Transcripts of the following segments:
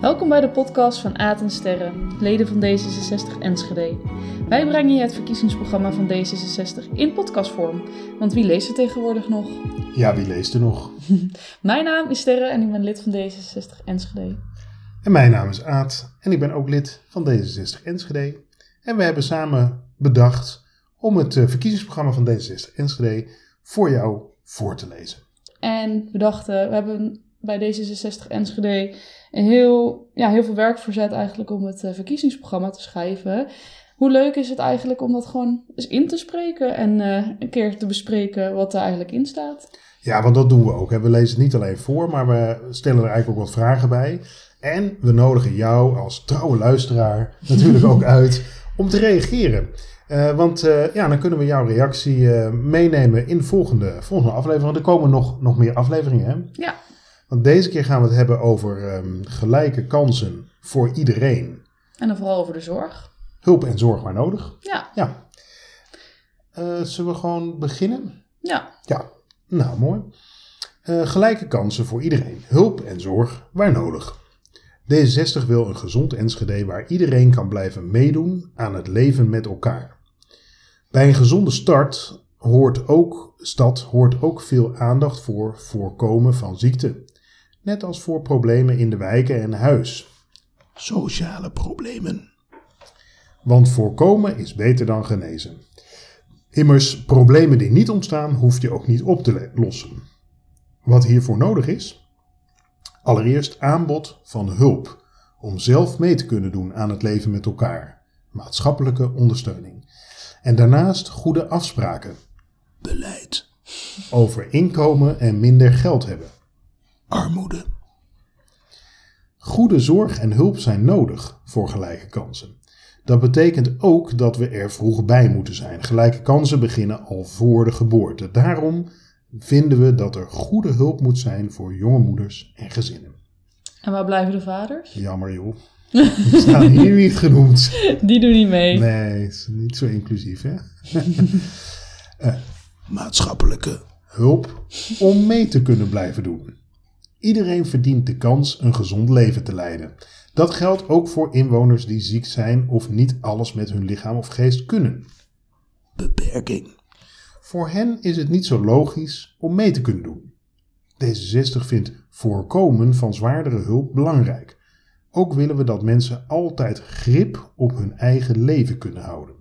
Welkom bij de podcast van Aad en Sterren, leden van D66 Enschede. Wij brengen je het verkiezingsprogramma van D66 in podcastvorm, want wie leest er tegenwoordig nog? Ja, wie leest er nog? Mijn naam is Sterren en ik ben lid van D66 Enschede. En mijn naam is Aad en ik ben ook lid van D66 Enschede. En we hebben samen bedacht om het eh, verkiezingsprogramma van D66 Enschede voor jou voor te lezen. En we dachten, we hebben bij D66 Enschede heel, ja, heel veel werk verzet eigenlijk om het eh, verkiezingsprogramma te schrijven. Hoe leuk is het eigenlijk om dat gewoon eens in te spreken en eh, een keer te bespreken wat er eigenlijk in staat? Ja, want dat doen we ook. Hè. We lezen het niet alleen voor, maar we stellen er eigenlijk ook wat vragen bij. En we nodigen jou als trouwe luisteraar natuurlijk ook uit om te reageren. Uh, want uh, ja, dan kunnen we jouw reactie uh, meenemen in de volgende, volgende aflevering. Er komen nog, nog meer afleveringen. Hè? Ja. Want deze keer gaan we het hebben over um, gelijke kansen voor iedereen. En dan vooral over de zorg. Hulp en zorg waar nodig. Ja. Ja. zullen we gewoon beginnen? Ja. Ja, nou mooi. gelijke kansen voor iedereen. Hulp en zorg waar nodig. D66 wil een gezond Enschede waar iedereen kan blijven meedoen aan het leven met elkaar. Bij een gezonde start hoort ook, stad hoort ook veel aandacht voor voorkomen van ziekte. Net als voor problemen in de wijken en huis. Sociale problemen. Want voorkomen is beter dan genezen. Immers, problemen die niet ontstaan, hoef je ook niet op te lossen. Wat hiervoor nodig is? Allereerst aanbod van hulp om zelf mee te kunnen doen aan het leven met elkaar. Maatschappelijke ondersteuning. En daarnaast goede afspraken. Beleid. Over inkomen en minder geld hebben. Armoede. Goede zorg en hulp zijn nodig voor gelijke kansen. Dat betekent ook dat we er vroeg bij moeten zijn. Gelijke kansen beginnen al voor de geboorte. Daarom vinden we dat er goede hulp moet zijn voor jonge moeders en gezinnen. En waar blijven de vaders? Jammer joh. Die staan hier niet genoemd. Die doen niet mee. Nee, is niet zo inclusief hè. uh, maatschappelijke hulp om mee te kunnen blijven doen. Iedereen verdient de kans een gezond leven te leiden. Dat geldt ook voor inwoners die ziek zijn of niet alles met hun lichaam of geest kunnen. Beperking. Voor hen is het niet zo logisch om mee te kunnen doen. D66 vindt voorkomen van zwaardere hulp belangrijk. Ook willen we dat mensen altijd grip op hun eigen leven kunnen houden.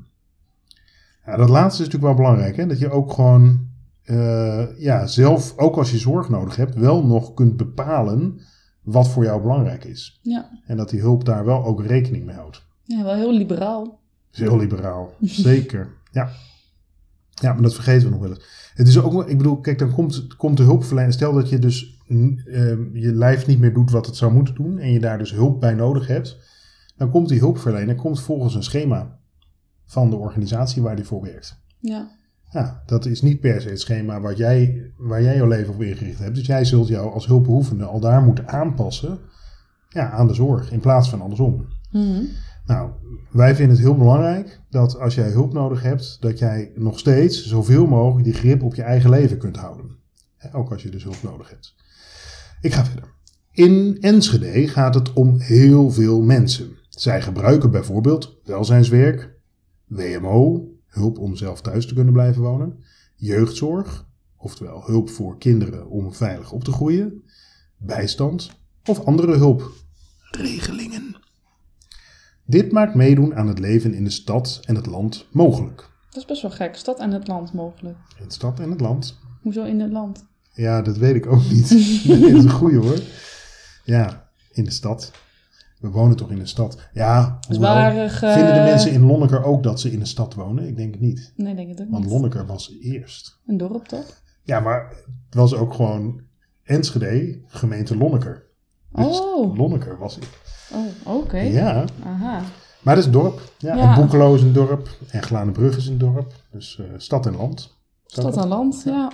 Ja, dat laatste is natuurlijk wel belangrijk, hè? dat je ook gewoon uh, ja, zelf, ook als je zorg nodig hebt, wel nog kunt bepalen wat voor jou belangrijk is. Ja. En dat die hulp daar wel ook rekening mee houdt. Ja, wel heel liberaal. Heel liberaal, zeker. Ja. Ja, maar dat vergeten we nog wel eens. Het is ook, ik bedoel, kijk, dan komt, komt de hulpverlener. Stel dat je dus uh, je lijf niet meer doet wat het zou moeten doen. en je daar dus hulp bij nodig hebt. Dan komt die hulpverlener komt volgens een schema van de organisatie waar die voor werkt. Ja. Ja, dat is niet per se het schema wat jij, waar jij jouw leven op ingericht hebt. Dus jij zult jou als hulpbehoevende al daar moeten aanpassen ja, aan de zorg in plaats van andersom. Mm Nou, wij vinden het heel belangrijk dat als jij hulp nodig hebt, dat jij nog steeds zoveel mogelijk die grip op je eigen leven kunt houden. Ook als je dus hulp nodig hebt. Ik ga verder. In Enschede gaat het om heel veel mensen. Zij gebruiken bijvoorbeeld welzijnswerk, WMO, hulp om zelf thuis te kunnen blijven wonen, jeugdzorg, oftewel hulp voor kinderen om veilig op te groeien, bijstand of andere hulpregelingen. Dit maakt meedoen aan het leven in de stad en het land mogelijk. Dat is best wel gek. Stad en het land mogelijk. In de stad en het land. Hoezo in het land? Ja, dat weet ik ook niet. dat is een goeie hoor. Ja, in de stad. We wonen toch in een stad. Ja, Zwarig, uh... vinden de mensen in Lonneker ook dat ze in een stad wonen? Ik denk het niet. Nee, denk het ook Want niet. Lonneker was eerst. Een dorp toch? Ja, maar het was ook gewoon Enschede, gemeente Lonneker. Dus Oh. Lonneker was het. Oh, oké. Ja, Aha. maar het is een dorp. Ja, Ja. En Boekelo is een dorp. En Glanenbrug is een dorp. Dus eh, stad en land. Stad en land, ja.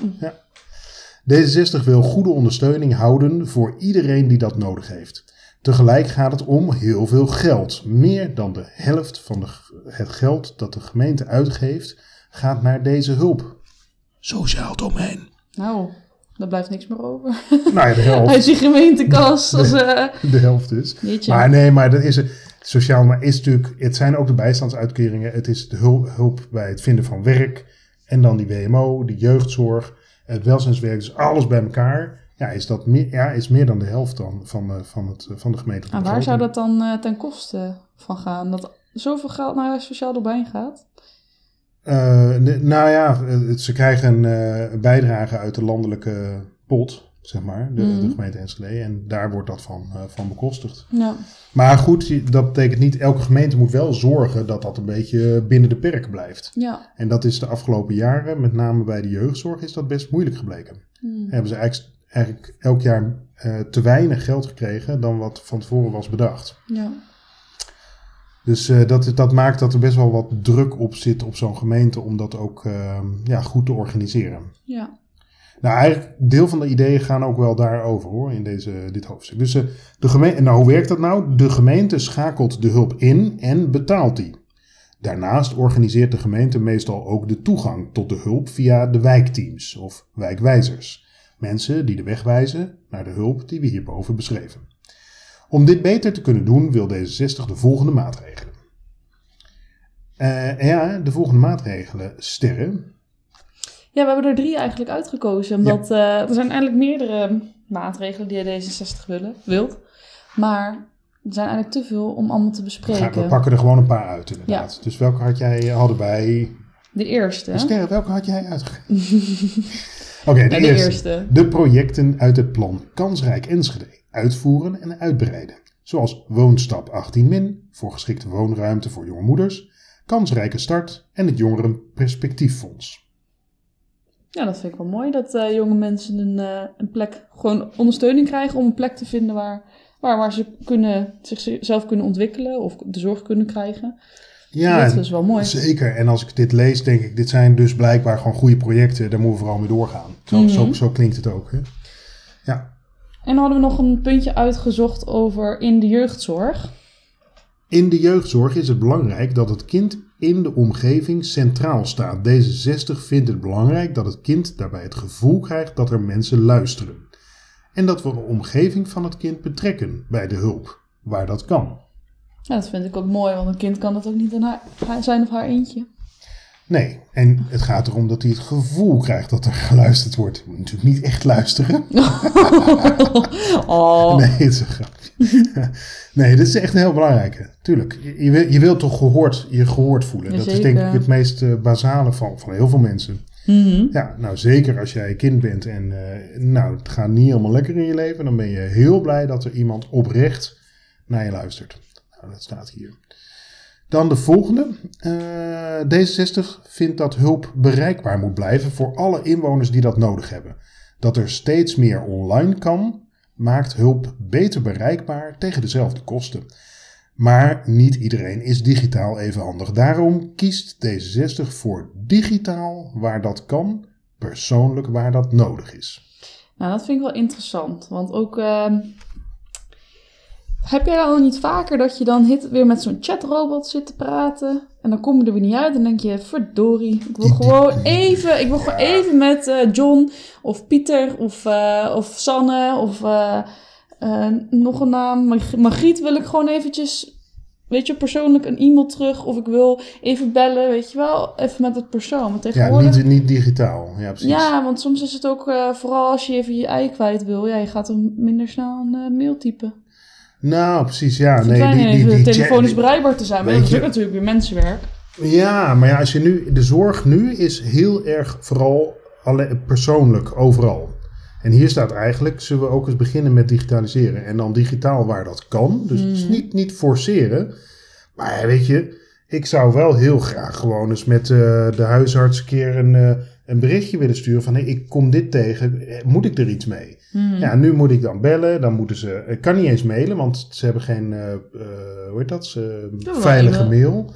D66 wil goede ondersteuning houden voor iedereen die dat nodig heeft. Tegelijk gaat het om heel veel geld. Meer dan de helft van de, het geld dat de gemeente uitgeeft gaat naar deze hulp. Sociaal domein. Nou, Daar blijft niks meer over. Nou ja, de helft. Uit die gemeentekas. Als, eh, De helft dus. jeetje. Maar nee, maar dat is het. Sociaal, maar is natuurlijk, het zijn ook de bijstandsuitkeringen. Het is de hulp, hulp bij het vinden van werk. En dan die WMO, de jeugdzorg, het welzijnswerk. Dus alles bij elkaar. Ja, is dat meer, ja, is meer dan de helft dan van, eh, van, het, van de gemeente. En waar zou dat dan eh, ten koste van gaan? Dat zoveel geld naar sociaal domein gaat? Eh, nou ja, eh, ze krijgen een bijdrage uit de landelijke pot, zeg maar, de, Mhm. de gemeente Enschede. En daar wordt dat van, van bekostigd. Ja. Maar goed, dat betekent niet, elke gemeente moet wel zorgen dat dat een beetje binnen de perken blijft. Ja. En dat is de afgelopen jaren, met name bij de jeugdzorg, is dat best moeilijk gebleken. Hmm. Hebben ze eigenlijk, eigenlijk elk jaar eh, te weinig geld gekregen dan wat van tevoren was bedacht. Ja. Dus eh, dat, dat maakt dat er best wel wat druk op zit op zo'n gemeente om dat ook eh, ja, goed te organiseren. Ja. Nou, eigenlijk deel van de ideeën gaan ook wel daarover hoor, in deze, dit hoofdstuk. Dus de gemeente, nou, hoe werkt dat nou? De gemeente schakelt de hulp in en betaalt die. Daarnaast organiseert de gemeente meestal ook de toegang tot de hulp via de wijkteams of wijkwijzers. Mensen die de weg wijzen naar de hulp die we hierboven beschreven. Om dit beter te kunnen doen wil D66 de volgende maatregelen. Eh, ja, de volgende maatregelen. Sterren. Ja, we hebben er drie eigenlijk uitgekozen. Omdat eh, er zijn eigenlijk meerdere maatregelen die D66 willen, wilt. Maar er zijn eigenlijk te veel om allemaal te bespreken. we pakken er gewoon een paar uit inderdaad. Dus welke had jij, hadden wij... De eerste. Sterren, welke had jij uitgegeven? Oké, de, de eerste. eerste. De projecten uit het plan Kansrijk Enschede uitvoeren en uitbreiden. Zoals Woonstap 18 min voor geschikte woonruimte voor jonge moeders, Kansrijke Start en het Jongerenperspectieffonds. Ja, dat vind ik wel mooi. Dat eh, jonge mensen een, eh, een plek, gewoon ondersteuning krijgen om een plek te vinden waar, waar, waar ze kunnen, zichzelf kunnen ontwikkelen of de zorg kunnen krijgen. Ja, dat is wel mooi. zeker. En als ik dit lees, denk ik, dit zijn dus blijkbaar gewoon goede projecten. Daar moeten we vooral mee doorgaan. Zo, Mhm. zo, zo klinkt het ook. Hè? Ja. En hadden we nog een puntje uitgezocht over in de jeugdzorg. In de jeugdzorg is het belangrijk dat het kind in de omgeving centraal staat. D66 vindt het belangrijk dat het kind daarbij het gevoel krijgt dat er mensen luisteren. En dat we de omgeving van het kind betrekken bij de hulp, waar dat kan. Ja, dat vind ik ook mooi, want een kind kan dat ook niet aan haar, zijn of haar eentje. Nee, en het gaat erom dat hij het gevoel krijgt dat er geluisterd wordt. Je moet natuurlijk niet echt luisteren. oh, Nee, het is een grapje. nee, dit is echt een heel belangrijke. Tuurlijk, je, je, wil, je wilt toch gehoord, je gehoord voelen. Dat is denk ik het meest eh, basale van, van heel veel mensen. Mhm. Ja, nou zeker als jij kind bent en eh, nou, het gaat niet helemaal lekker in je leven, dan ben je heel blij dat er iemand oprecht naar je luistert. Dat staat hier. Dan de volgende. Eh, D66 vindt dat hulp bereikbaar moet blijven voor alle inwoners die dat nodig hebben. Dat er steeds meer online kan, maakt hulp beter bereikbaar tegen dezelfde kosten. Maar niet iedereen is digitaal even handig. Daarom kiest D66 voor digitaal waar dat kan, persoonlijk waar dat nodig is. Nou, dat vind ik wel interessant. Want ook. ehm, heb jij al niet vaker dat je dan hit, weer met zo'n chatrobot zit te praten? En dan kom je er weer niet uit en denk je: verdorie, ik wil gewoon even. Ik wil gewoon Ja. even met eh, John of Pieter of, eh, of Sanne of eh, nog een naam. Mag- Margriet wil ik gewoon eventjes. Weet je, persoonlijk een e-mail terug. Of ik wil even bellen, weet je wel. Even met het persoon. Want Ja, tegenwoordig... niet, niet digitaal. Ja, precies. Ja, want soms is het ook, vooral als je even je ei kwijt wil, ja, je gaat dan minder snel een mail typen. Nou, precies. Ja, Het nee, die, die, die, telefonisch bereikbaar te zijn, maar dat is ook natuurlijk weer mensenwerk. Ja, maar ja, als je nu, de zorg nu is heel erg vooral alle, persoonlijk overal. En hier staat eigenlijk, zullen we ook eens beginnen met digitaliseren. En dan digitaal waar dat kan. Dus het is Mhm. niet, niet forceren. Maar weet je, ik zou wel heel graag gewoon eens met eh, de huisarts een keer een, eh, een berichtje willen sturen van... Hé, ik kom dit tegen, Eh, moet ik er iets mee? Hmm. Ja, nu moet ik dan bellen. Dan moeten ze. Ik kan niet eens mailen, want ze hebben geen. eh, eh, hoe heet dat? Ze, veilige mail.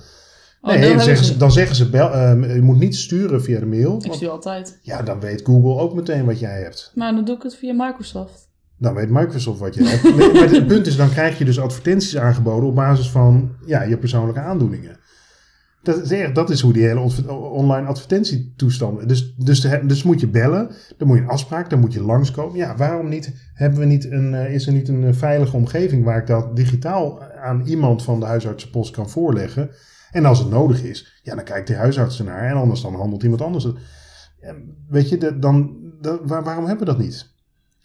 Oh, nee, dan zeggen, ze. dan zeggen ze: bel, eh, je moet niet sturen via de mail. Ik want- stuur altijd. ja, dan weet Google ook meteen wat jij hebt. Maar dan doe ik het via Microsoft. Dan weet Microsoft wat je hebt. Nee, maar het punt is, dan krijg je dus advertenties aangeboden op basis van ja, je persoonlijke aandoeningen. Dat is, dat is hoe die hele online advertentietoestand. Dus, dus, de- dus moet je bellen, dan moet je een afspraak, dan moet je langskomen. Ja, waarom niet? Hebben we niet een, eh, is er niet een eh, veilige omgeving waar ik dat digitaal aan iemand van de huisartsenpost kan voorleggen? En als het nodig is, ja, dan kijkt die huisarts ernaar en anders dan handelt iemand anders. Ja, weet je, dan, waar- waarom hebben we dat niet?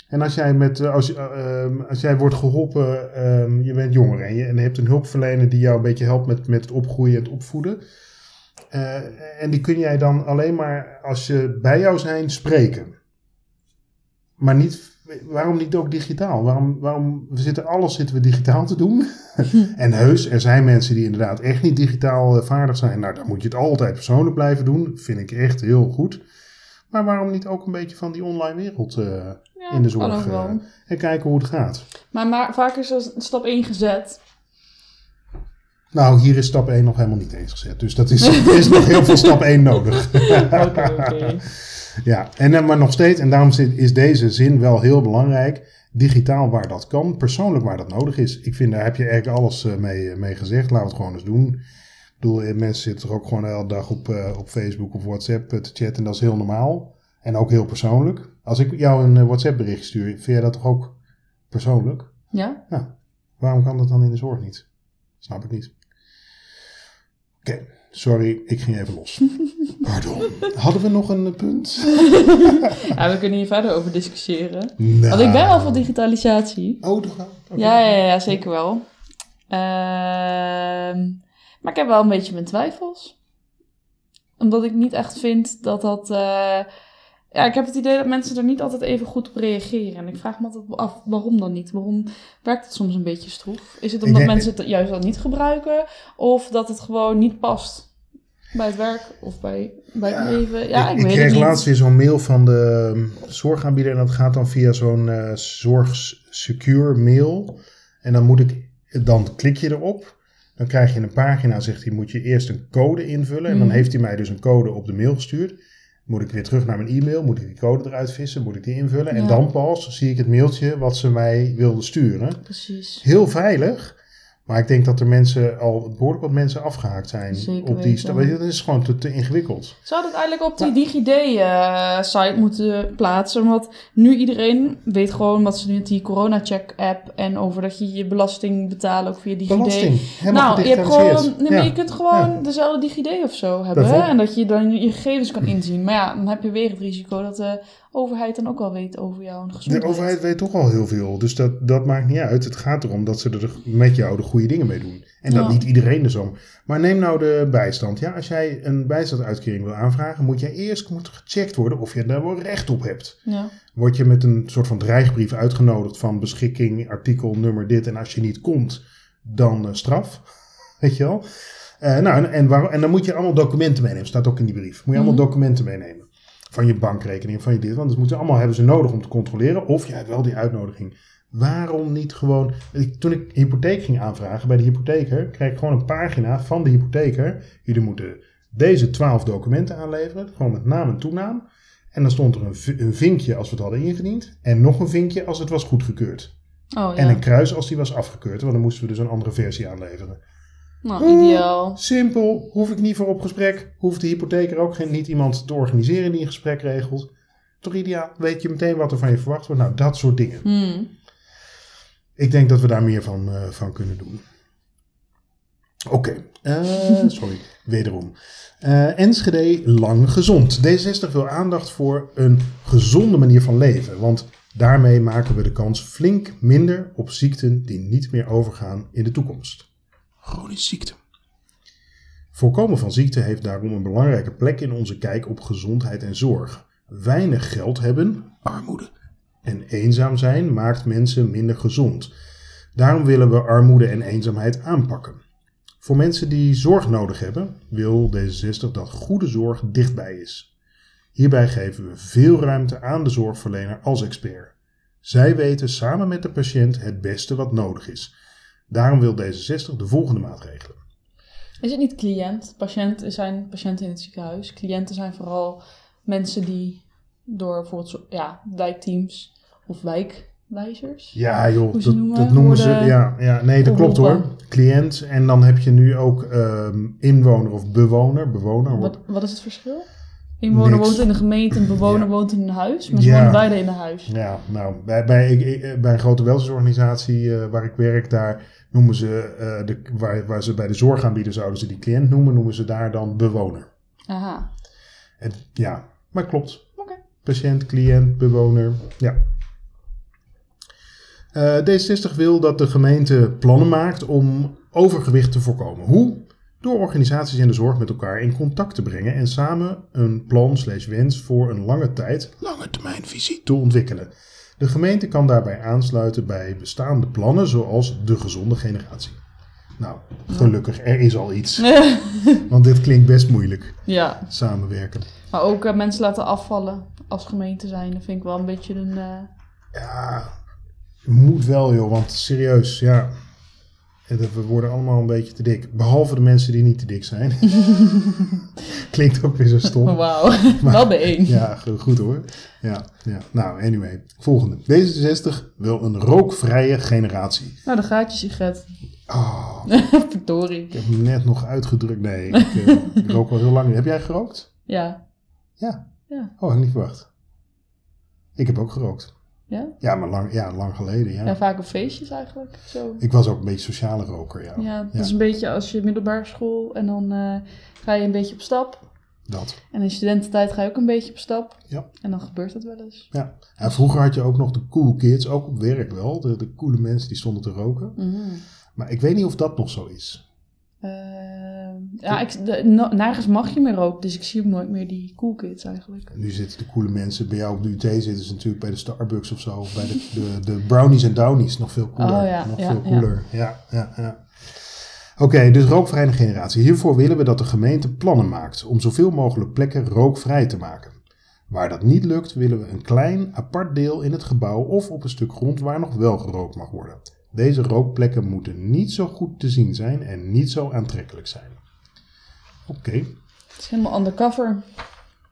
En als jij, met, eh, als, eh, ehm, als jij wordt geholpen, ehm, je bent jonger en je, en je hebt een hulpverlener die jou een beetje helpt met, met het opgroeien en het opvoeden. eh, en die kun jij dan alleen maar als ze bij jou zijn spreken. Maar niet, waarom niet ook digitaal? Waarom, waarom we zitten, alles zitten we digitaal te doen? en heus, er zijn mensen die inderdaad echt niet digitaal vaardig zijn. Nou, dan moet je het altijd persoonlijk blijven doen. Vind ik echt heel goed. Maar waarom niet ook een beetje van die online wereld eh, Ja, in de zorg eh, en kijken hoe het gaat? Maar, maar vaak is er stap 1 gezet. Nou, hier is stap 1 nog helemaal niet eens gezet. Dus dat is, er is nog heel veel stap 1 nodig. Ja, en, eh, maar nog steeds, en daarom is deze zin wel heel belangrijk. Digitaal waar dat kan, persoonlijk waar dat nodig is. Ik vind, daar heb je eigenlijk alles mee, mee gezegd. Laten we het gewoon eens doen. Ik bedoel, eh, mensen zitten er ook gewoon de hele dag op, eh, op Facebook of WhatsApp eh, te chatten. En dat is heel normaal. En ook heel persoonlijk. Als ik jou een WhatsApp bericht stuur, vind jij dat toch ook persoonlijk? Ja? Waarom kan dat dan in de zorg niet? Snap ik niet. Oké, sorry, ik ging even los. Pardon. Hadden we nog een punt? ja, we kunnen hier verder over discussiëren. Nou. Want ik ben wel voor digitalisatie. Oh, toch. Ja, ja, ja, zeker wel. Ehm, maar ik heb wel een beetje mijn twijfels. Omdat ik niet echt vind dat dat... eh, ja, ik heb het idee dat mensen er niet altijd even goed op reageren. En ik vraag me altijd af, waarom dan niet? Waarom werkt het soms een beetje stroef? Is het Ik omdat denk- mensen het juist dan niet gebruiken? Of dat het gewoon niet past bij het werk of bij, bij het leven? Ja, ik, ik, weet kreeg het niet. laatst weer zo'n mail van de ehm, zorgaanbieder en dat gaat dan via zo'n eh zorgsecure mail. En dan moet ik, dan klik je erop. Dan krijg je een pagina, zegt hij, moet je eerst een code invullen. En dan Mhm. heeft hij mij dus een code op de mail gestuurd. Moet ik weer terug naar mijn e-mail, moet ik die code eruit vissen, moet ik die invullen. En dan pas zie ik het mailtje wat ze mij wilden sturen. Precies. Heel veilig. Maar ik denk dat er mensen al behoorlijk wat mensen afgehaakt zijn Zeker op die weten. sta- weet je, Dat is gewoon te, te ingewikkeld. Zou het eigenlijk op die DigiD-site moeten plaatsen? Want nu iedereen weet gewoon dat ze nu die corona-check-app en over dat je je belasting betaalt ook via DigiD. Belasting. Helemaal Nou, je, hebt gewoon, nee, Ja. je kunt gewoon Ja. dezelfde DigiD of zo hebben. Hè? En dat je dan je gegevens kan inzien. Maar ja, dan heb je weer het risico dat de overheid dan ook al weet over jou en de overheid weet toch al heel veel, dus dat, dat maakt niet uit. Het gaat erom dat ze er met jou de goede dingen mee doen. En dat Ja. niet iedereen er zo. Maar neem nou de bijstand. Ja, als jij een bijstandsuitkering wil aanvragen, moet jij eerst moet gecheckt worden of je daar wel recht op hebt. Ja. Word je met een soort van dreigbrief uitgenodigd van beschikking, artikel, nummer dit. En als je niet komt, dan eh, straf. Weet je wel? Eh, nou, en, en, waar- en dan moet je allemaal documenten meenemen. Staat ook in die brief. Moet je allemaal Mhm. documenten meenemen. Van je bankrekening, van je dit. Want dat moeten ze allemaal hebben ze nodig om te controleren. Of je hebt wel die uitnodiging. Waarom niet gewoon... ik- Toen ik hypotheek ging aanvragen bij de hypotheker... kreeg ik gewoon een pagina van de hypotheker. Jullie moeten deze twaalf documenten aanleveren. Gewoon met naam en toenaam. En dan stond er een, een vinkje als we het hadden ingediend. En nog een vinkje als het was goedgekeurd. Oh ja. En een kruis als die was afgekeurd. Want dan moesten we dus een andere versie aanleveren. Nou, ideaal. Simpel, hoef ik niet voor op gesprek. Hoeft de hypotheker ook geen, niet iemand te organiseren die een gesprek regelt. Toch ideaal, weet je meteen wat er van je verwacht wordt. Nou, dat soort dingen. Hmm. Ik denk dat we daar meer van, eh, van kunnen doen. Oké, eh, sorry, wederom. Eh, Enschede lang gezond. D60 wil aandacht voor een gezonde manier van leven. Want daarmee maken we de kans flink minder op ziekten die niet meer overgaan in de toekomst. Chronische ziekte. Voorkomen van ziekte heeft daarom een belangrijke plek in onze kijk op gezondheid en zorg. Weinig geld hebben, armoede. En eenzaam zijn maakt mensen minder gezond. Daarom willen we armoede en eenzaamheid aanpakken. Voor mensen die zorg nodig hebben, wil D66 dat goede zorg dichtbij is. Hierbij geven we veel ruimte aan de zorgverlener als expert. Zij weten samen met de patiënt het beste wat nodig is. Daarom wil D66 de volgende maatregelen. Is het niet cliënt? Patiënt zijn patiënten in het ziekenhuis. Cliënten zijn vooral mensen die door bijvoorbeeld ja, wijkteams of wijk wijzers. Ja, joh, dat, noemen, dat noemen ze. Ja, ja, nee, dat klopt hoor. Cliënt. En dan heb je nu ook ehm, inwoner of bewoner. Bewoner. Wat, wat is het verschil? Inwoner Niks. woont in een gemeente, een bewoner Ja. woont in een huis. Maar ze Ja. wonen beide in een huis. Ja, nou, bij, bij, ik, bij een grote welzijnsorganisatie eh, waar ik werk, daar noemen ze, eh, de, waar, waar ze bij de zorgaanbieder zouden ze die cliënt noemen, noemen ze daar dan bewoner. Aha. En, ja, maar klopt. Oké. Patiënt, cliënt, bewoner, ja. Eh, D66 wil dat de gemeente plannen maakt om overgewicht te voorkomen. Hoe? Door organisaties in de zorg met elkaar in contact te brengen en samen een plan slash wens voor een lange tijd, lange termijnvisie, te ontwikkelen. De gemeente kan daarbij aansluiten bij bestaande plannen zoals de gezonde generatie. Nou, gelukkig, er is al iets. Want dit klinkt best moeilijk, ja, samenwerken. maar ook eh, mensen laten afvallen als gemeente zijn. Dat vind ik wel een beetje een... eh, Ja, moet wel joh, want serieus, ja. We worden allemaal een beetje te dik. Behalve de mensen die niet te dik zijn. Klinkt ook weer zo stom. Wauw. wel één. Ja, go- goed hoor. Ja, ja. Nou, anyway. Volgende. D66 wil een rookvrije generatie. Nou, de gaatjes sigaret. Oh, Verdorie. ik heb hem net nog uitgedrukt. Nee, ik, eh, ik rook al heel lang. Heb jij gerookt? Ja. Ja. Ja. Oh, had ik niet verwacht. Ik heb ook gerookt. Ja? Ja, maar lang, ja, lang geleden, ja. Ja, vaak op feestjes eigenlijk. Zo. Ik was ook een beetje sociale roker, ja. Ja, het Ja. is een beetje als je middelbare school en dan eh, ga je een beetje op stap. Dat. En in studententijd ga je ook een beetje op stap. Ja. En dan gebeurt dat wel eens. Ja. ja, vroeger had je ook nog de cool kids, ook op werk wel. De, de coole mensen die stonden te roken. Mhm. Maar ik weet niet of dat nog zo is. Eh, ja, ik, de, no- nergens mag je meer roken, dus ik zie ook nooit meer die cool kids eigenlijk. Nu zitten de coole mensen, bij jou op de UT zitten ze natuurlijk bij de Starbucks of zo. Of bij de, de, de brownies en downies, nog veel cooler. Oh ja, nog ja, veel cooler. Ja, ja, ja. Oké, dus rookvrije generatie. Hiervoor willen we dat de gemeente plannen maakt om zoveel mogelijk plekken rookvrij te maken. Waar dat niet lukt, willen we een klein apart deel in het gebouw of op een stuk grond waar nog wel gerookt mag worden. Deze rookplekken moeten niet zo goed te zien zijn en niet zo aantrekkelijk zijn. Oké, Het is helemaal undercover.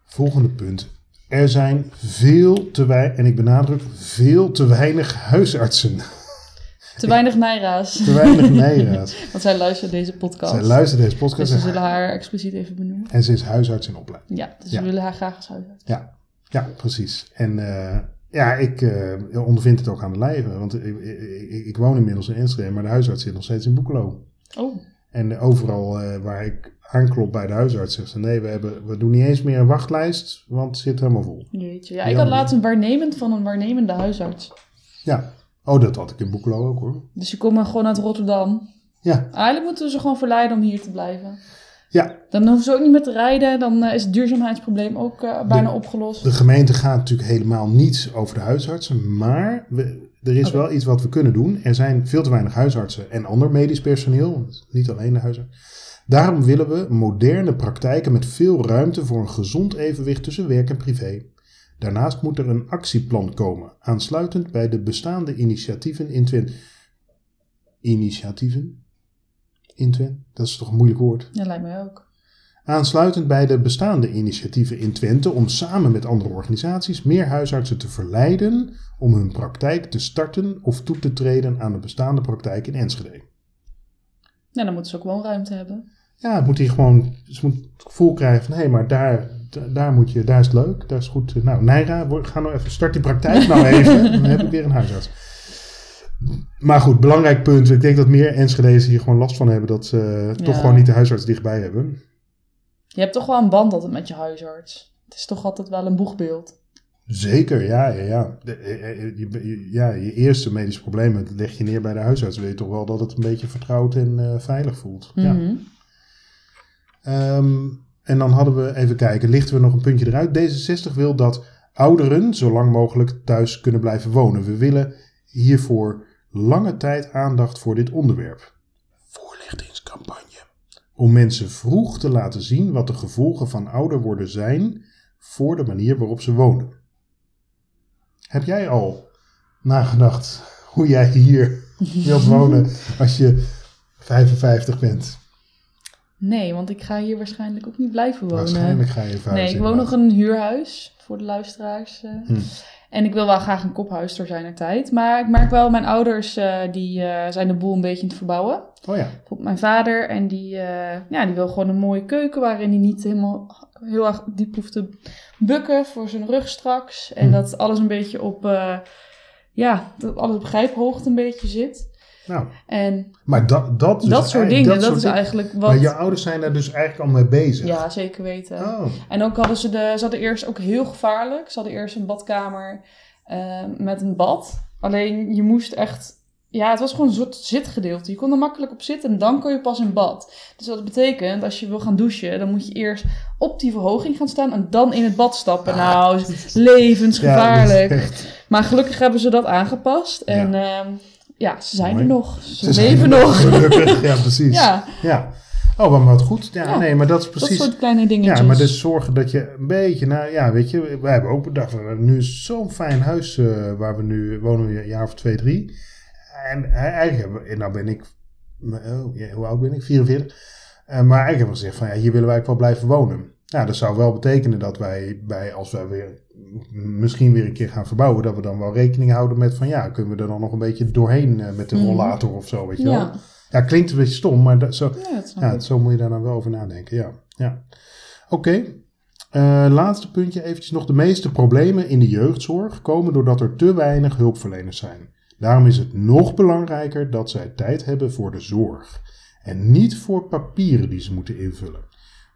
volgende punt. Er zijn veel te weinig, en ik benadruk veel te weinig huisartsen. Te weinig Naira's. Te weinig nijraad. Want zij luistert deze podcast. Zij luistert deze dus podcast we en, zullen haar expliciet even benoemen. en ze is huisarts in opleiding. Ja, dus Ja. we willen haar graag als huisarts. Ja, ja precies. En eh, ja, ik eh, ondervind het ook aan de lijve. Want ik, ik, ik- woon inmiddels in Enschede, maar de huisarts zit nog steeds in Boekelo. Oh, En overal eh, waar ik aanklop bij de huisarts, zegt ze nee, we, hebben, we doen niet eens meer een wachtlijst, want het zit helemaal vol. jeetje. Ja, ik had laatst een waarnemend van een waarnemende huisarts. Ja, oh, dat had ik in Boekelo ook hoor. Dus die komen gewoon uit Rotterdam. Ja, Eigenlijk moeten we ze gewoon verleiden om hier te blijven. Ja, Dan hoeven ze ook niet meer te rijden. Dan eh, is het duurzaamheidsprobleem ook eh, bijna opgelost. De gemeente gaat natuurlijk helemaal niet over de huisartsen, maar we, er is wel iets wat we kunnen doen. Er zijn veel te weinig huisartsen en ander medisch personeel, want niet alleen de huisarts. Daarom willen we moderne praktijken met veel ruimte voor een gezond evenwicht tussen werk en privé. Daarnaast moet er een actieplan komen, aansluitend bij de bestaande initiatieven in Twente. Initiatieven? In Twente? Dat is toch een moeilijk woord? Ja, lijkt mij ook. Aansluitend bij de bestaande initiatieven in Twente om samen met andere organisaties meer huisartsen te verleiden om hun praktijk te starten of toe te treden aan de bestaande praktijk in Enschede. Ja, dan moeten ze ook woonruimte hebben. Ja, het moet hij gewoon, ze moet het gevoel krijgen van hé, maar daar, da- daar, moet je, daar is het leuk, daar is het goed. Nou, Naira, ga nou even, start die praktijk nou even, dan heb ik weer een huisarts. Maar goed, belangrijk punt. Ik denk dat meer Enschede's hier gewoon last van hebben dat ze toch gewoon niet de huisarts dichtbij hebben. Je hebt toch wel een band altijd met je huisarts. Het is toch altijd wel een boegbeeld. Zeker, ja, ja, ja. De, eh, eh, je, ja. Je eerste medische problemen leg je neer bij de huisarts. Weet je toch wel dat het een beetje vertrouwd en eh, veilig voelt. Ja. Mhm. Ehm, en dan hadden we, even kijken, lichten we nog een puntje eruit. D66 wil dat ouderen zo lang mogelijk thuis kunnen blijven wonen. We willen hiervoor lange tijd aandacht voor dit onderwerp. Voorlichtingscampagne. Om mensen vroeg te laten zien wat de gevolgen van ouder worden zijn voor de manier waarop ze wonen. Heb jij al nagedacht hoe jij hier wilt wonen als je 55 bent? Nee, want ik ga hier waarschijnlijk ook niet blijven wonen. Waarschijnlijk ga je verhuizen. Nee, ik woon nog in een huurhuis, voor de luisteraars. eh. Hm. En ik wil wel graag een kophuis zijn er tijd. Maar ik merk wel, mijn ouders eh, die, eh, zijn de boel een beetje in het verbouwen. Oh ja. Mijn vader. En die, eh, ja, die wil gewoon een mooie keuken waarin hij niet helemaal heel erg diep hoeft te bukken voor zijn rug straks. En Hm. dat alles een beetje op, ja, dat alles op grijphoogte een beetje zit. Nou, En maar dat, dat, dus dat soort dingen, dat, soort is eigenlijk wat... Maar je ouders zijn daar dus eigenlijk al mee bezig. Ja, zeker weten. Oh, En ook hadden ze de, ze hadden eerst ook heel gevaarlijk. Ze hadden eerst een badkamer eh, met een bad. Alleen je moest echt, ja, het was gewoon een soort zitgedeelte. Je kon er makkelijk op zitten en dan kon je pas in bad. Dus dat betekent, als je wil gaan douchen, dan moet je eerst op die verhoging gaan staan en dan in het bad stappen. Nou, levensgevaarlijk. Ja, dat is echt- Maar gelukkig hebben ze dat aangepast. En ja, ja ze zijn Mooi. er nog. Ze, leven nog. Gelukkig, ja, precies. Ja. ja, Oh, maar wat goed. Ja, Ja, nee, maar dat is dat precies. soort kleine dingetjes. Ja, maar dus zorgen dat je een beetje, nou ja, weet je, wij hebben ook bedacht, we hebben nu zo'n fijn huis eh, waar we nu wonen, een jaar of twee, drie. En eh, eigenlijk we, nou ben ik, oh, ja, hoe oud ben ik? 44. Eh, maar eigenlijk hebben we gezegd van, ja, hier willen wij ook wel blijven wonen. Ja, dat zou wel betekenen dat wij, bij, als wij weer misschien weer een keer gaan verbouwen, dat we dan wel rekening houden met van, ja, kunnen we er dan nog een beetje doorheen eh, met de Mhm. rollator of zo, weet je wel. ja. Ja, klinkt een beetje stom, maar dat, zo, Ja, dat ja, zo moet je daar dan wel over nadenken. Ja, ja. Oké. Eh, laatste puntje eventjes nog. De meeste problemen in de jeugdzorg komen doordat er te weinig hulpverleners zijn. Daarom is het nog belangrijker dat zij tijd hebben voor de zorg. En niet voor papieren die ze moeten invullen.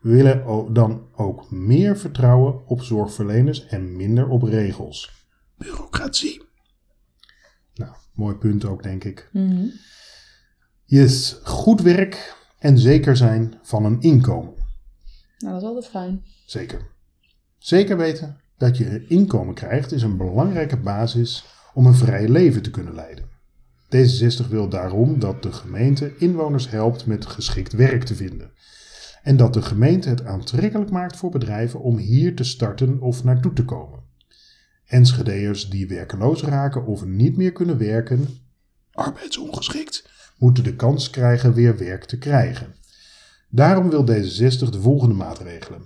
We willen dan ook meer vertrouwen op zorgverleners en minder op regels. Bureaucratie. Nou, mooi punt ook, denk ik. Mhm. Yes, goed werk en zeker zijn van een inkomen. Nou, dat is altijd fijn. Zeker. Zeker weten dat je een inkomen krijgt is een belangrijke basis om een vrij leven te kunnen leiden. D66 wil daarom dat de gemeente inwoners helpt met geschikt werk te vinden. En dat de gemeente het aantrekkelijk maakt voor bedrijven om hier te starten of naartoe te komen. Enschedeërs die werkeloos raken of niet meer kunnen werken, arbeidsongeschikt, moeten de kans krijgen weer werk te krijgen. Daarom wil D66 de volgende maatregelen.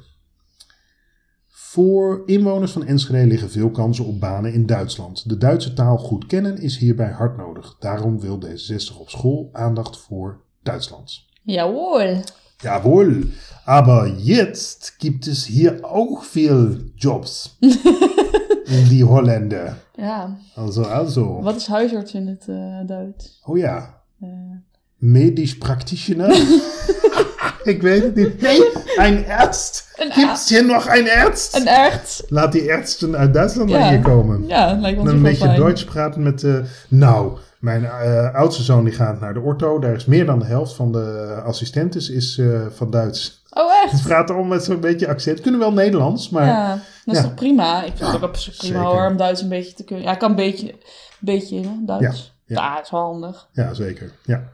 Voor inwoners van Enschede liggen veel kansen op banen in Duitsland. De Duitse taal goed kennen is hierbij hard nodig. Daarom wil D66 op school aandacht voor Duitsland. Jawohl. Jawohl, aber jetzt gibt es hier auch viel Jobs in die Holländer. Ja. Also, also. Wat is huisarts in het eh, Duits? Oh ja, Eh, medisch practitioner. Ik weet het niet. Nee, een arzt. Een Gibt's hier nog een arzt? een arts. Laat die artsen uit Duitsland Ja. naar hier komen. Ja, lijkt me Dan een beetje. Duits praten met de... Nou, mijn eh, oudste zoon die gaat naar de ortho. Daar is meer dan de helft van de assistentes is eh, van Duits. Oh, Ze echt? praten allemaal met zo'n beetje accent. Kunnen wel Nederlands, maar... ja, dat is Ja. toch prima? Ik vind het ook op zich prima zeker. hoor, om Duits een beetje te kunnen. Ja, ik kan een beetje, beetje hè, Duits. Ja, Ja, ja. dat is wel handig. Ja, zeker. Ja.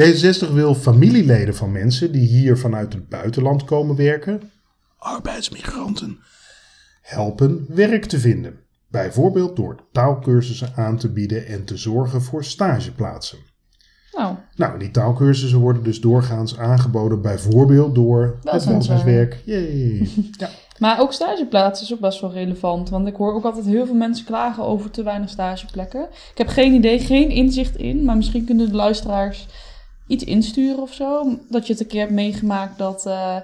D66 wil familieleden van mensen die hier vanuit het buitenland komen werken, arbeidsmigranten, helpen werk te vinden. Bijvoorbeeld door taalkursussen aan te bieden en te zorgen voor stageplaatsen. Nou, Nou, die taalkursussen worden dus doorgaans aangeboden, bijvoorbeeld door het Welzijnswerk. Ja. maar ook stageplaatsen is ook best wel relevant. Want ik hoor ook altijd heel veel mensen klagen over te weinig stageplekken. Ik heb geen idee, geen inzicht in. Maar misschien kunnen de luisteraars iets insturen of zo. Dat je het een keer hebt meegemaakt dat, eh,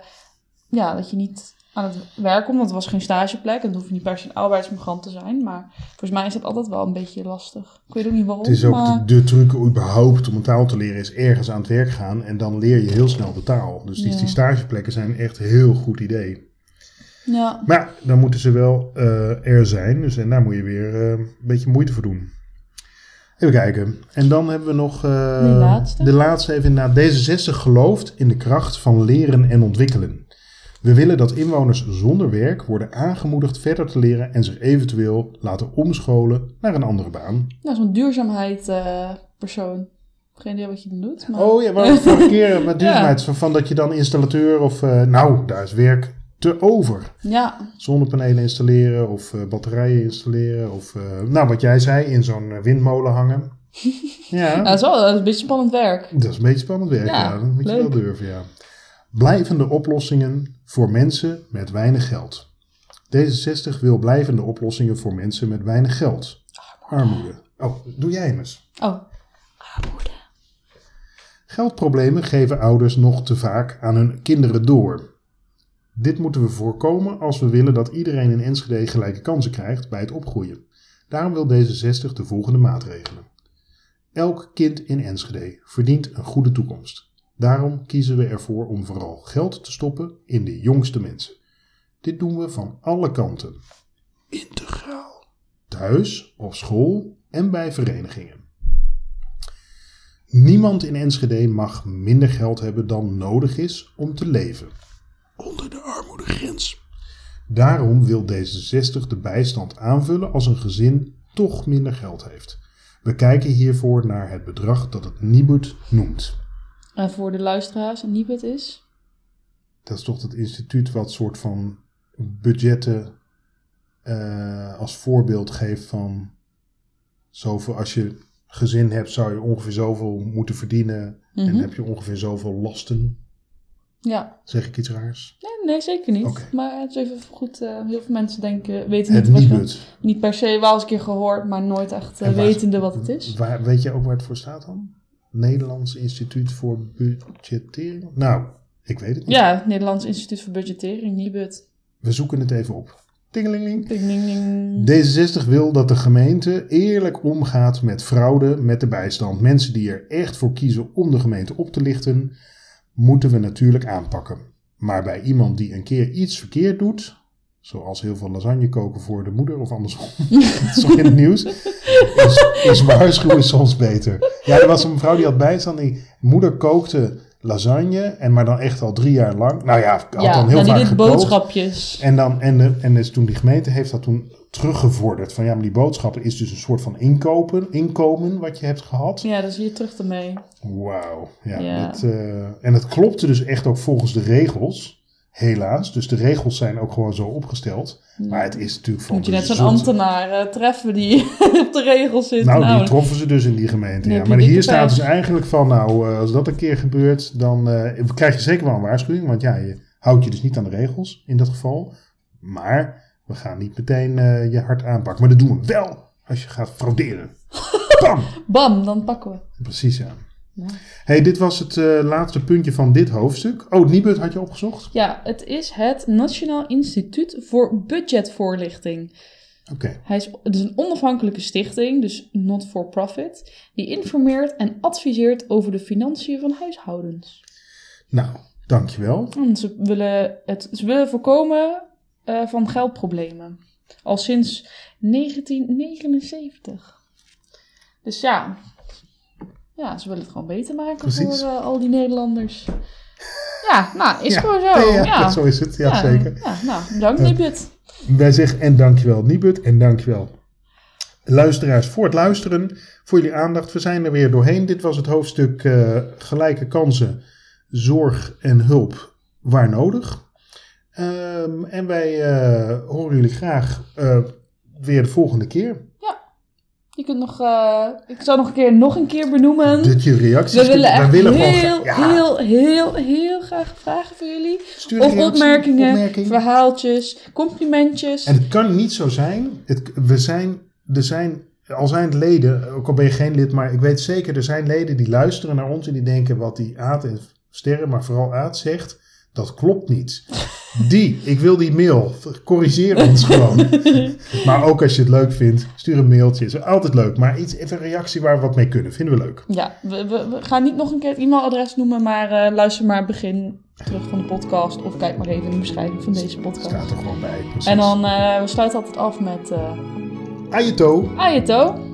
ja, dat je niet aan het werk komt. Want het was geen stageplek. En het hoeft niet per se een arbeidsmigrant te zijn. Maar volgens mij is dat altijd wel een beetje lastig. Ik weet ook niet waarom. Het is ook maar... de, de truc überhaupt om een taal te leren, is ergens aan het werk gaan en dan leer je heel snel de taal. Dus die, Ja. die stageplekken zijn echt een heel goed idee. Ja, Maar dan moeten ze wel eh, er zijn. Dus en daar moet je weer eh, een beetje moeite voor doen. Even kijken. En dan hebben we nog eh, laatste. de laatste even inderdaad. D66 gelooft in de kracht van leren en ontwikkelen. We willen dat inwoners zonder werk worden aangemoedigd verder te leren en zich eventueel laten omscholen naar een andere baan. nou, zo'n duurzaamheid persoon. Geen idee wat je dan doet. Maar... Oh ja, maar vorige keer met duurzaamheid. Van, van dat je dan installateur of... eh, nou, daar is werk te over. Ja, zonnepanelen installeren of eh, batterijen installeren. Of, nou, wat jij zei, in zo'n windmolen hangen. Ja, Nou, dat is wel dat is een beetje spannend werk. dat is een beetje spannend werk. Ja, Ja, dat moet je wel durven, ja. Blijvende oplossingen voor mensen met weinig geld. D66 wil blijvende oplossingen voor mensen met weinig geld. Armoede. Oh, doe jij hem eens. Oh. Armoede. Geldproblemen geven ouders nog te vaak aan hun kinderen door. Dit moeten we voorkomen als we willen dat iedereen in Enschede gelijke kansen krijgt bij het opgroeien. Daarom wil D66 de volgende maatregelen. Elk kind in Enschede verdient een goede toekomst. Daarom kiezen we ervoor om vooral geld te stoppen in de jongste mensen. Dit doen we van alle kanten. Integraal. Thuis, op school en bij verenigingen. Niemand in Enschede mag minder geld hebben dan nodig is om te leven. Onder de armoedegrens. Daarom wil D66 de bijstand aanvullen als een gezin toch minder geld heeft. We kijken hiervoor naar het bedrag dat het Nibud noemt. En voor de luisteraars, een Nibud is? Dat is toch het instituut wat soort van budgetten uh, als voorbeeld geeft van zoveel als je gezin hebt, zou je ongeveer zoveel moeten verdienen. En Mhm. heb je ongeveer zoveel lasten. Ja. Zeg ik iets raars? Nee, nee zeker niet. Maar het is even goed. eh, heel veel mensen denken, weten Het niet Nibud. Niet per se wel eens een keer gehoord, maar nooit echt eh, waar- wetende wat het is. Waar, weet je ook waar het voor staat dan? Nederlands Instituut voor Budgettering? Nou, ik weet het niet. Ja, Nederlands Instituut voor Budgettering, Nibud. We zoeken het even op. Tingelingeling. Ding. D66 wil dat de gemeente eerlijk omgaat met fraude met de bijstand. Mensen die er echt voor kiezen om de gemeente op te lichten, moeten we natuurlijk aanpakken. Maar bij iemand die een keer iets verkeerd doet, zoals heel veel lasagne koken voor de moeder of andersom, dat is in het nieuws, is, is waarschuwen soms beter. Ja, er was een mevrouw die had bijstand, die moeder kookte lasagne, en maar dan echt al drie jaar lang. Nou ja, had ja, dan heel vaak gekookt. boodschapjes. En, dan, en, de, en dus toen die gemeente heeft dat toen teruggevorderd. Van ja, maar die boodschappen is dus een soort van inkopen, inkomen wat je hebt gehad. Ja, dus hier terug ermee. Wauw. Ja, Ja. Dat, eh, en het klopte dus echt ook volgens de regels. Helaas. Dus de regels zijn ook gewoon zo opgesteld. Maar het is natuurlijk van Moet je net zo'n ambtenaar eh, treffen die op de regels zit. Nou, die Nou, troffen ze dus in die gemeente. Ja. Maar hier staat dus eigenlijk van, nou, eh, als dat een keer gebeurt, dan eh, krijg je zeker wel een waarschuwing. Want ja, je houdt je dus niet aan de regels in dat geval. Maar we gaan niet meteen je hart aanpakken. Maar dat doen we wel als je gaat frauderen. Bam! bam, dan pakken we. Precies, ja. Ja. hey, dit was het eh, laatste puntje van dit hoofdstuk. Oh, het Nibud had je opgezocht? Ja, het is het Nationaal Instituut voor Budgetvoorlichting. Oké. Hij is, het is een onafhankelijke stichting, dus not for profit, die informeert en adviseert over de financiën van huishoudens. Nou, dankjewel. En ze willen, het, ze willen voorkomen eh, van geldproblemen. Al sinds 1979. Dus ja, ja ze willen het gewoon beter maken Precies. voor eh, al die Nederlanders. Ja, nou, is Ja. gewoon zo. Nee, ja, ja, zo is het. Ja, zeker. Ja, nou, Ja. Nibud. Wij zeggen en dankjewel Nibud en dankjewel luisteraars voor het luisteren, voor jullie aandacht. We zijn er weer doorheen. Dit was het hoofdstuk eh, gelijke kansen, zorg en hulp waar nodig. Ehm, en wij eh, horen jullie graag weer de volgende keer. Je kunt nog, eh, ik zal nog een keer, nog een keer benoemen. Dat je reacties We willen echt willen heel, ja, heel, heel, heel graag vragen voor jullie. stuur Of opmerkingen, opmerking. verhaaltjes, complimentjes. En het kan niet zo zijn. Het, we zijn, er zijn, al zijn het leden, ook al ben je geen lid, maar ik weet zeker, er zijn leden die luisteren naar ons en die denken wat die Aad en Sterren, maar vooral Aad zegt, dat klopt niet. Die, ik wil die mail, corrigeer ons gewoon. maar ook als je het leuk vindt, stuur een mailtje, is altijd leuk. Maar iets, even een reactie waar we wat mee kunnen, vinden we leuk. Ja, we, we, we gaan niet nog een keer het e-mailadres noemen, maar eh, luister maar begin terug van de podcast. Of kijk maar even in de beschrijving van deze podcast. Staat er gewoon bij. Precies. En dan, eh we sluiten altijd af met uh, Ajeto. Ajeto.